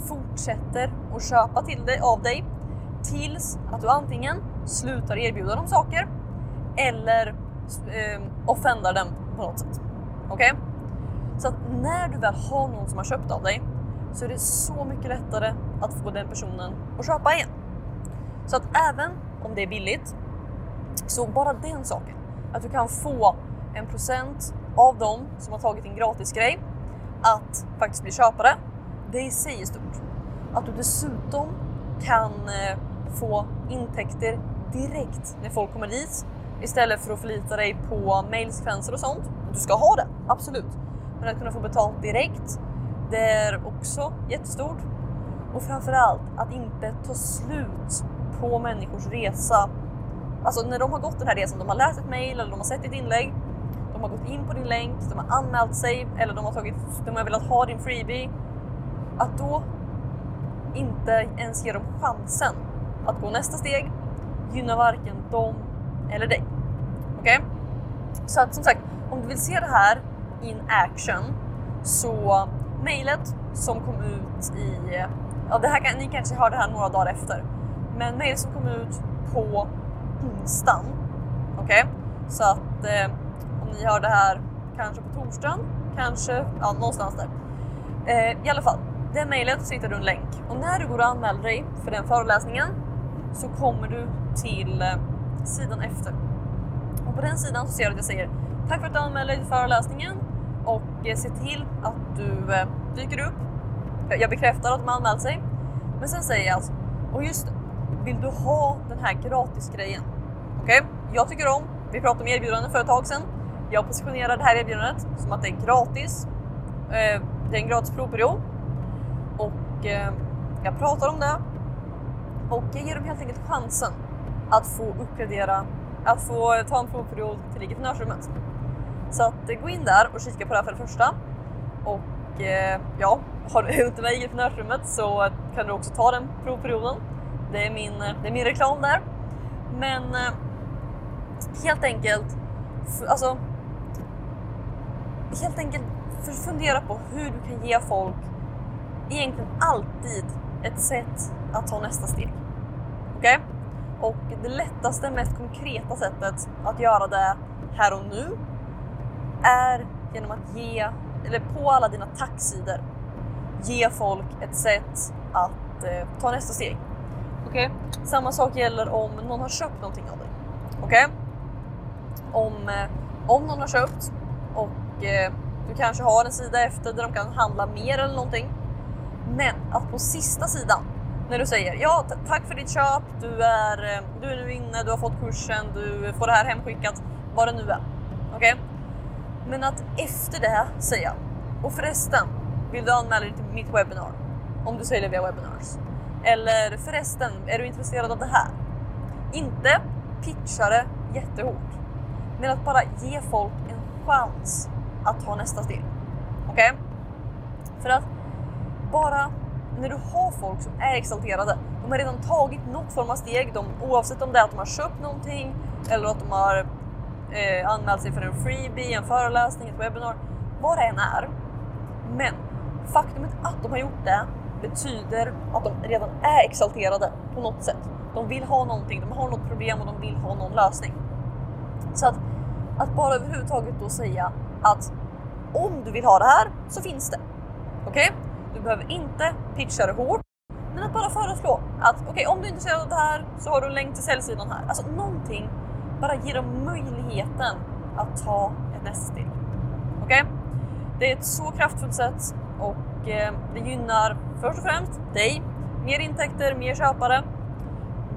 fortsätter att köpa till dig, av dig tills att du antingen slutar erbjuda dem saker eller eh, offendar dem på något sätt. Okej? Okay? Så att när du väl har någon som har köpt av dig så är det så mycket lättare att få den personen att köpa igen. Så att även om det är billigt så bara den saken att du kan få en procent av dem som har tagit din gratisgrej att faktiskt bli köpare. Det i sig är stort. Att du dessutom kan eh, få intäkter direkt när folk kommer dit istället för att förlita dig på mailsekvenser och sånt. Du ska ha det, absolut. Men att kunna få betalt direkt, det är också jättestort. Och framförallt att inte ta slut på människors resa. Alltså när de har gått den här resan, de har läst ett mail eller de har sett ett inlägg, de har gått in på din länk, de har anmält sig eller de har, tagit, de har velat ha din freebie. Att då inte ens ge dem chansen att gå nästa steg gynnar varken dem eller dig. Okej? Okay? Så att som sagt, om du vill se det här in action så mejlet som kom ut i, ja det här kan, ni kanske hör det här några dagar efter, men mejlet som kom ut på onsdagen. Okej? Okay? Så att eh, om ni hör det här kanske på torsdagen, kanske, ja någonstans där. Eh, I alla fall, det mejlet så hittar du en länk och när du går och anmäler dig för den föreläsningen så kommer du till eh, sidan efter. Och på den sidan så ser du att jag säger tack för att du anmälde dig till föreläsningen och eh, se till att du eh, dyker upp. Jag bekräftar att de har anmält sig. Men sen säger jag alltså, och just det, vill du ha den här gratisgrejen? Okej, okay? jag tycker om, vi pratade om erbjudanden för ett tag sedan. Jag positionerar det här erbjudandet som att det är gratis. Eh, det är en gratis provperiod och jag pratar om det och jag ger dem helt enkelt chansen att få uppgradera, att få ta en provperiod till ingenjörsrummet. Så att eh, gå in där och kika på det här för det första. Och eh, ja, har du inte med i entreprenörsrummet så kan du också ta den provperioden. Det är min, eh, det är min reklam där. Men eh, helt enkelt, alltså helt enkelt fundera på hur du kan ge folk egentligen alltid ett sätt att ta nästa steg. Okej? Okay? Och det lättaste, mest konkreta sättet att göra det här och nu är genom att ge, eller på alla dina tacksidor, ge folk ett sätt att eh, ta nästa steg. Okej? Okay? Samma sak gäller om någon har köpt någonting av dig. Okej? Okay? Om, eh, om någon har köpt och eh, du kanske har en sida efter där de kan handla mer eller någonting. Men att på sista sidan när du säger ja tack för ditt köp, du är, eh, du är nu inne, du har fått kursen, du får det här hemskickat, vad det nu är. Okej? Okay? Men att efter det säga och förresten vill du anmäla dig till mitt webbinar om du säljer via webinars. Eller förresten, är du intresserad av det här? Inte pitcha det jättehårt, men att bara ge folk en chans att ta nästa steg. Okej? Okay? För att bara när du har folk som är exalterade, de har redan tagit något form av steg, de, oavsett om det är att de har köpt någonting eller att de har eh, anmält sig för en freebie, en föreläsning, ett webbinar, vad det än är. Men faktumet att de har gjort det betyder att de redan är exalterade på något sätt. De vill ha någonting, de har något problem och de vill ha någon lösning. Så att, att bara överhuvudtaget då säga att om du vill ha det här så finns det. Okej? Okay? Du behöver inte pitcha det hårt, men att bara föreslå att okej, okay, om du är intresserad av det här så har du en länk till säljsidan här. Alltså någonting, bara ge dem möjligheten att ta ett nästa steg. Okej? Okay? Det är ett så kraftfullt sätt och eh, det gynnar först och främst dig, mer intäkter, mer köpare.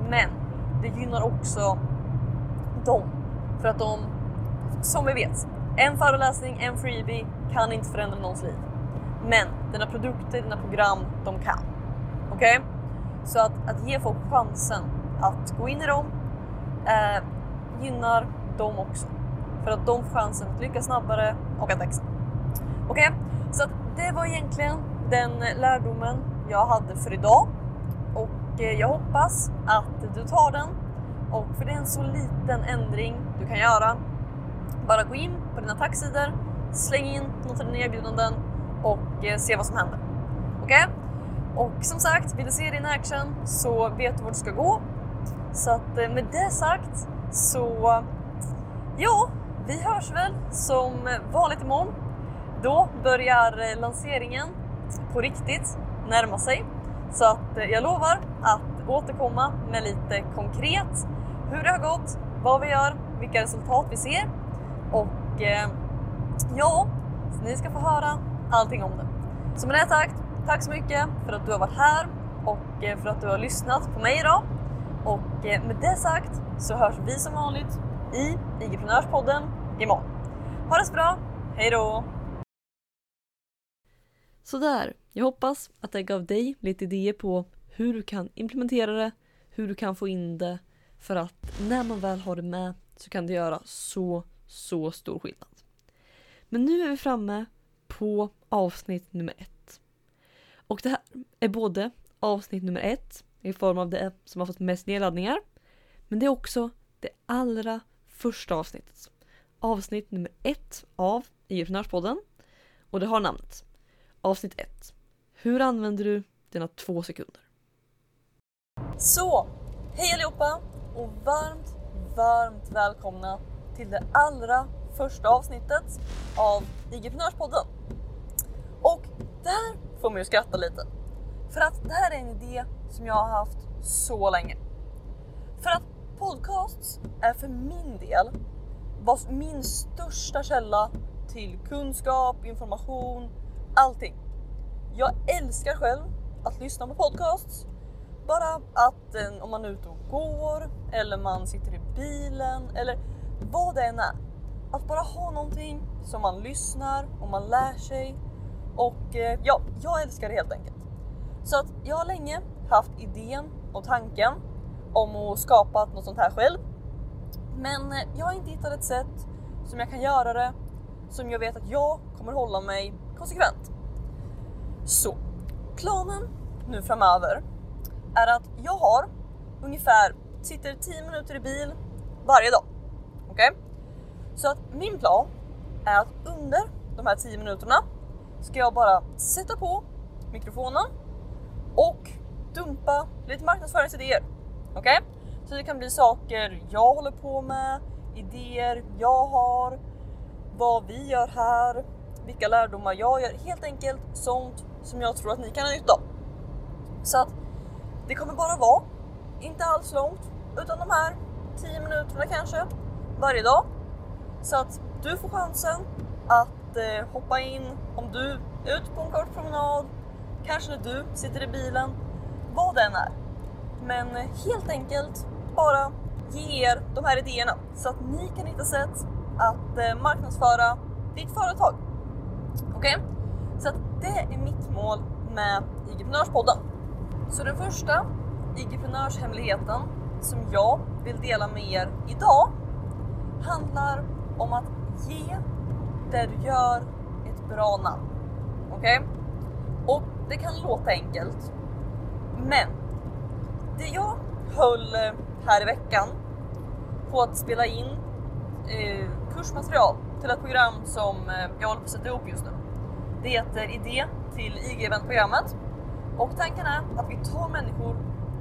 Men det gynnar också dem för att de, som vi vet, en föreläsning, en freebie kan inte förändra någons liv. Men dina produkter, dina program, de kan. Okej? Okay? Så att, att ge folk chansen att gå in i dem eh, gynnar dem också. För att de får chansen att lyckas snabbare och att växa. Okej? Okay? Så att det var egentligen den lärdomen jag hade för idag. Och eh, jag hoppas att du tar den. Och för det är en så liten ändring du kan göra. Bara gå in på dina tacksidor, släng in något av dina erbjudanden och eh, se vad som händer. Okej? Okay? Och som sagt, vill du se din action så vet du vart du ska gå. Så att eh, med det sagt så ja, vi hörs väl som vanligt imorgon. Då börjar lanseringen på riktigt närma sig. Så att eh, jag lovar att återkomma med lite konkret hur det har gått, vad vi gör, vilka resultat vi ser och eh, ja, ni ska få höra allting om det. Så med det sagt, tack så mycket för att du har varit här och eh, för att du har lyssnat på mig idag. Och eh, med det sagt så hörs vi som vanligt i IG-prenörspodden imorgon. Ha det så bra, hejdå! Sådär, jag hoppas att det gav dig lite idéer på hur du kan implementera det, hur du kan få in det för att när man väl har det med så kan det göra så, så stor skillnad. Men nu är vi framme på avsnitt nummer ett. Och det här är både avsnitt nummer ett i form av det som har fått mest nedladdningar. Men det är också det allra första avsnittet. Avsnitt nummer ett av Entreprenörspodden. Och det har namnet. Avsnitt 1. Hur använder du dina två sekunder? Så, hej allihopa och varmt, varmt välkomna till det allra första avsnittet av IG-prenörspodden. Och där får man ju skratta lite. För att det här är en idé som jag har haft så länge. För att podcasts är för min del var min största källa till kunskap, information, allting. Jag älskar själv att lyssna på podcasts. Bara att eh, om man är ute och går eller man sitter i bilen eller vad det än är. Att bara ha någonting som man lyssnar och man lär sig. Och eh, ja, jag älskar det helt enkelt. Så att jag har länge haft idén och tanken om att skapa något sånt här själv. Men eh, jag har inte hittat ett sätt som jag kan göra det som jag vet att jag kommer hålla mig konsekvent. Så planen nu framöver är att jag har ungefär, sitter 10 minuter i bil varje dag. Okej? Okay? Så att min plan är att under de här 10 minuterna ska jag bara sätta på mikrofonen och dumpa lite marknadsföringsidéer. Okej? Okay? Så det kan bli saker jag håller på med, idéer jag har, vad vi gör här, vilka lärdomar jag gör. Helt enkelt sånt som jag tror att ni kan ha nytta av. Så att det kommer bara vara, inte alls långt, utan de här 10 minuterna kanske varje dag. Så att du får chansen att eh, hoppa in om du är ute på en kort promenad, kanske när du sitter i bilen, vad det än är. Men helt enkelt bara ge er de här idéerna så att ni kan hitta sätt att eh, marknadsföra ditt företag. Okej? Okay? Så att det är mitt mål med IG-prenörspodden. Så den första IG-prenörshemligheten som jag vill dela med er idag handlar om att ge det du gör ett bra namn. Okej? Okay? Och det kan låta enkelt, men jag höll eh, här i veckan på att spela in eh, kursmaterial till ett program som eh, jag håller på att sätta ihop just nu. Det heter Idé till IG-eventprogrammet och tanken är att vi tar människor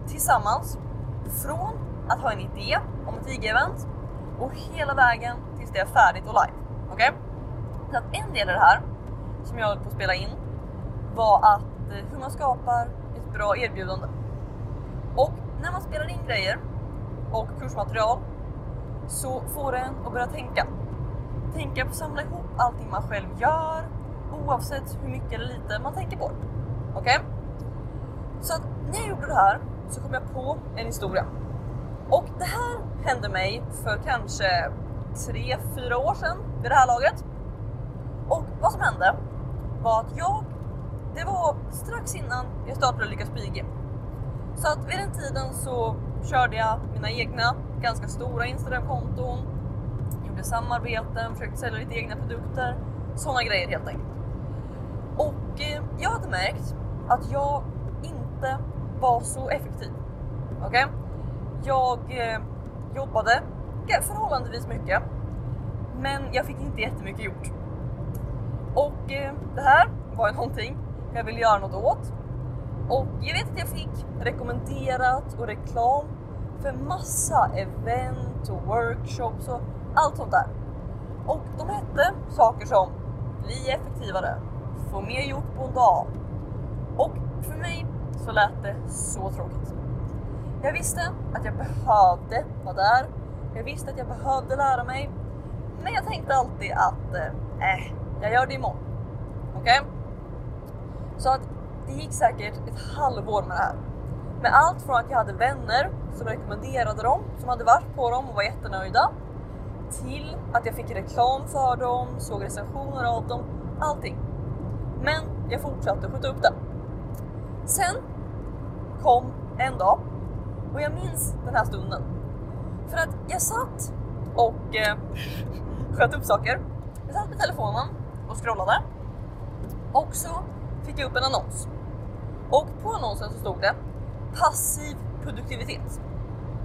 tillsammans från att ha en idé om ett IG-event och hela vägen tills det är färdigt och live. Okej? Okay? Så att en del i det här som jag höll på att spela in var att eh, hur man skapar ett bra erbjudande. Och när man spelar in grejer och kursmaterial så får en att börja tänka. Tänka på att samla ihop allting man själv gör oavsett hur mycket eller lite man tänker på Okej? Okay? Så att när jag gjorde det här så kom jag på en historia. Och det här hände mig för kanske tre, fyra år sedan vid det här laget. Och vad som hände var att jag, det var strax innan jag startade Lyckas bygge. Så att vid den tiden så körde jag mina egna ganska stora Instagram-konton, gjorde samarbeten, försökte sälja lite egna produkter, sådana grejer helt enkelt. Och eh, jag hade märkt att jag inte var så effektiv. Okej? Okay? Jag eh, jobbade förhållandevis mycket, men jag fick inte jättemycket gjort. Och eh, det här var ju någonting jag ville göra något åt. Och jag vet att jag fick rekommenderat och reklam för massa event och workshops och allt sånt där. Och de hette saker som bli effektivare, få mer gjort på en dag. Och för mig så lät det så tråkigt. Jag visste att jag behövde vara där. Jag visste att jag behövde lära mig. Men jag tänkte alltid att eh, äh, jag gör det imorgon. Okej? Okay? Så att det gick säkert ett halvår med det här. Med allt från att jag hade vänner som rekommenderade dem, som hade varit på dem och var jättenöjda, till att jag fick reklam för dem, såg recensioner av dem, allting. Men jag fortsatte skjuta upp det. Sen kom en dag och jag minns den här stunden. För att jag satt och eh, sköt upp saker. Jag satt med telefonen och scrollade och så fick jag upp en annons. Och på annonsen så stod det passiv produktivitet.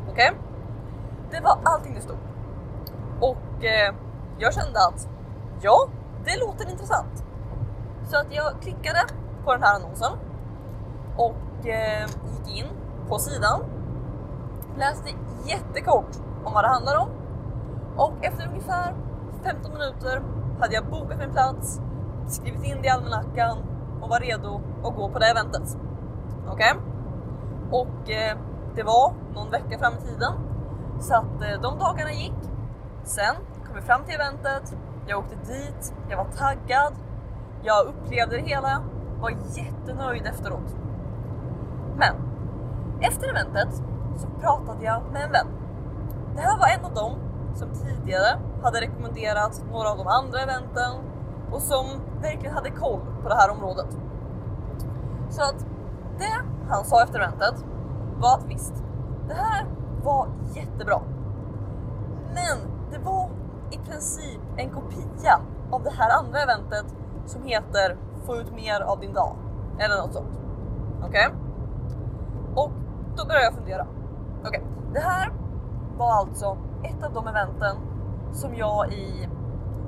Okej? Okay? Det var allting det stod. Och eh, jag kände att ja, det låter intressant. Så att jag klickade på den här annonsen och eh, gick in på sidan. Läste jättekort om vad det handlar om och efter ungefär 15 minuter hade jag bokat min plats, skrivit in det i almanackan och var redo att gå på det eventet. Okej? Okay? Och eh, det var någon vecka fram i tiden så att eh, de dagarna gick. Sen kom vi fram till eventet. Jag åkte dit. Jag var taggad. Jag upplevde det hela. Var jättenöjd efteråt. Men efter eventet så pratade jag med en vän. Det här var en av dem som tidigare hade rekommenderat några av de andra eventen och som verkligen hade koll på det här området. Så att det han sa efter eventet var att visst, det här var jättebra. Men det var i princip en kopia av det här andra eventet som heter Få ut mer av din dag eller något sånt. Okej? Okay? Och då började jag fundera. Okej, okay. det här var alltså ett av de eventen som jag i,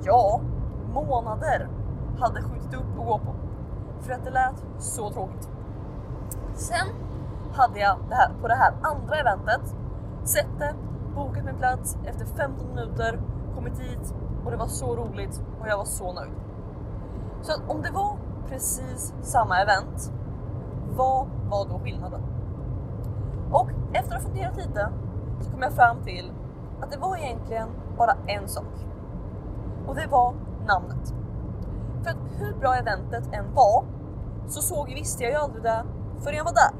ja, månader hade skjutit upp och gå på. För att det lät så tråkigt. Sen hade jag det här, på det här andra eventet sett det, bokat min plats efter 15 minuter, kommit hit och det var så roligt och jag var så nöjd. Så om det var precis samma event, vad var då skillnaden? Och efter att ha funderat lite så kom jag fram till att det var egentligen bara en sak. Och det var namnet. För att hur bra eventet än var så såg visste jag ju aldrig det förrän jag var där.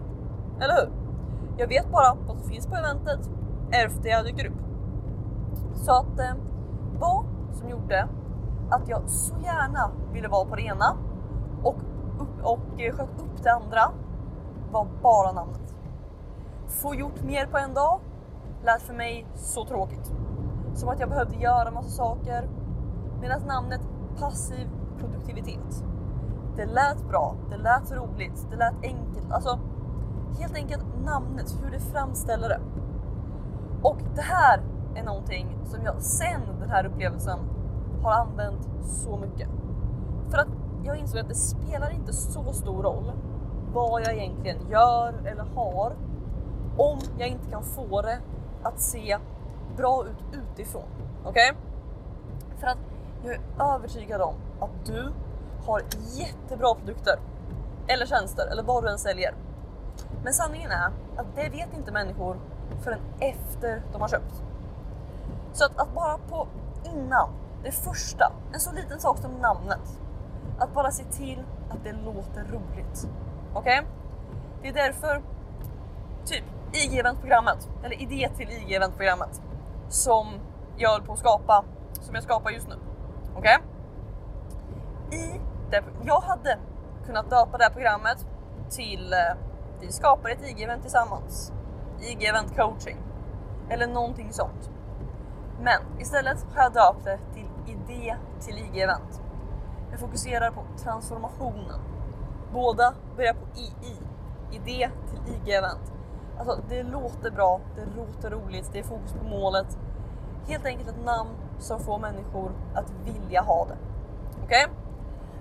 Eller hur? Jag vet bara vad som finns på eventet efter jag dyker upp. Så att eh, vad som gjorde att jag så gärna ville vara på det ena och, upp, och eh, sköt upp det andra var bara namnet. Få gjort mer på en dag lät för mig så tråkigt. Som att jag behövde göra massa saker. Medan namnet passiv produktivitet. Det lät bra, det lät roligt, det lät enkelt. Alltså helt enkelt namnet, hur det framställer det. Och det här är någonting som jag sen den här upplevelsen har använt så mycket. För att jag insåg att det spelar inte så stor roll vad jag egentligen gör eller har om jag inte kan få det att se bra ut utifrån. Okej? Okay? För att jag är övertygad om att du har jättebra produkter eller tjänster eller vad du än säljer. Men sanningen är att det vet inte människor förrän efter de har köpt. Så att, att bara på innan, det första, en så liten sak som namnet, att bara se till att det låter roligt. Okej? Okay? Det är därför typ IG-eventprogrammet, eller idé till IG-eventprogrammet som jag höll på att skapa, som jag skapar just nu. Okej? Okay? I det, jag hade kunnat döpa det här programmet till eh, Vi skapar ett IG-event tillsammans. IG-event coaching. Eller någonting sånt. Men istället har jag döpt det till Idé till IG-event. Jag fokuserar på transformationen. Båda börjar på II. Idé till IG-event. Alltså det låter bra, det låter roligt, det är fokus på målet. Helt enkelt ett namn som får människor att vilja ha det. Okej? Okay?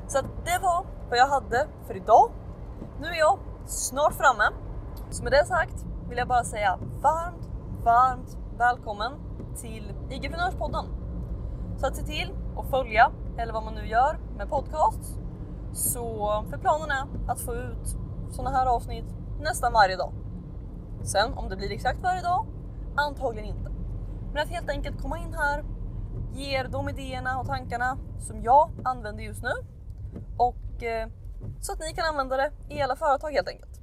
Så det var vad jag hade för idag. Nu är jag snart framme. Så med det sagt vill jag bara säga varmt, varmt välkommen till IG-prenörspodden. Så att se till att följa, eller vad man nu gör med podcasts. Så för planen är att få ut sådana här avsnitt nästan varje dag. Sen om det blir exakt varje dag, antagligen inte. Men att helt enkelt komma in här, ger de idéerna och tankarna som jag använder just nu och eh, så att ni kan använda det i era företag helt enkelt.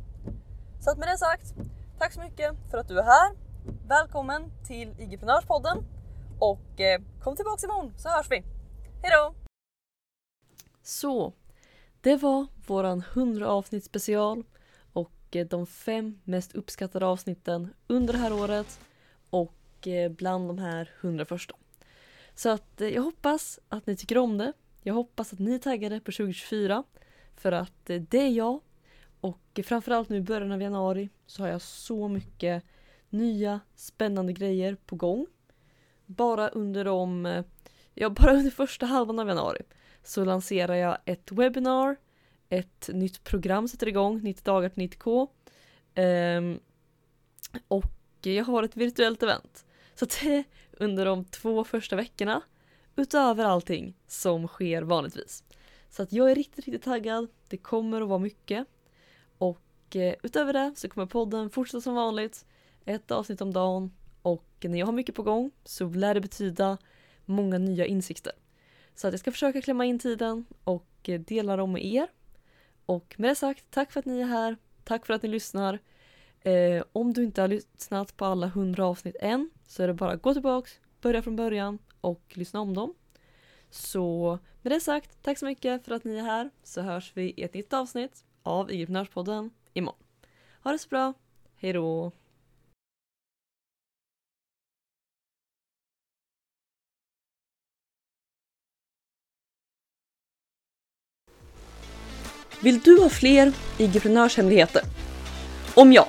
Så att med det sagt, tack så mycket för att du är här. Välkommen till IG-prenörspodden och eh, kom tillbaks imorgon så hörs vi. Hejdå! Så, det var våran 100 avsnitt special och eh, de fem mest uppskattade avsnitten under det här året och eh, bland de här 100 första. Så att eh, jag hoppas att ni tycker om det jag hoppas att ni är taggade på 2024 för att eh, det är jag och framförallt nu i början av januari så har jag så mycket nya spännande grejer på gång. Bara under de, eh, ja bara under första halvan av januari så lanserar jag ett webbinar, ett nytt program sätter igång, 90 dagar till 90k. Um, ehm, och jag har ett virtuellt event. Så det under de två första veckorna utöver allting som sker vanligtvis. Så att jag är riktigt, riktigt taggad. Det kommer att vara mycket. Och eh, utöver det så kommer podden fortsätta som vanligt. Ett avsnitt om dagen. Och när jag har mycket på gång så lär det betyda många nya insikter. Så att jag ska försöka klämma in tiden och eh, dela dem med er. Och med det sagt, tack för att ni är här. Tack för att ni lyssnar. Eh, om du inte har lyssnat på alla hundra avsnitt än så är det bara att gå tillbaks, börja från början och lyssna om dem. Så med det sagt, tack så mycket för att ni är här så hörs vi i ett nytt avsnitt av IG-podden imorgon. Ha det så bra, hejdå! Vill du ha fler IG-prenörshemligheter? Om ja,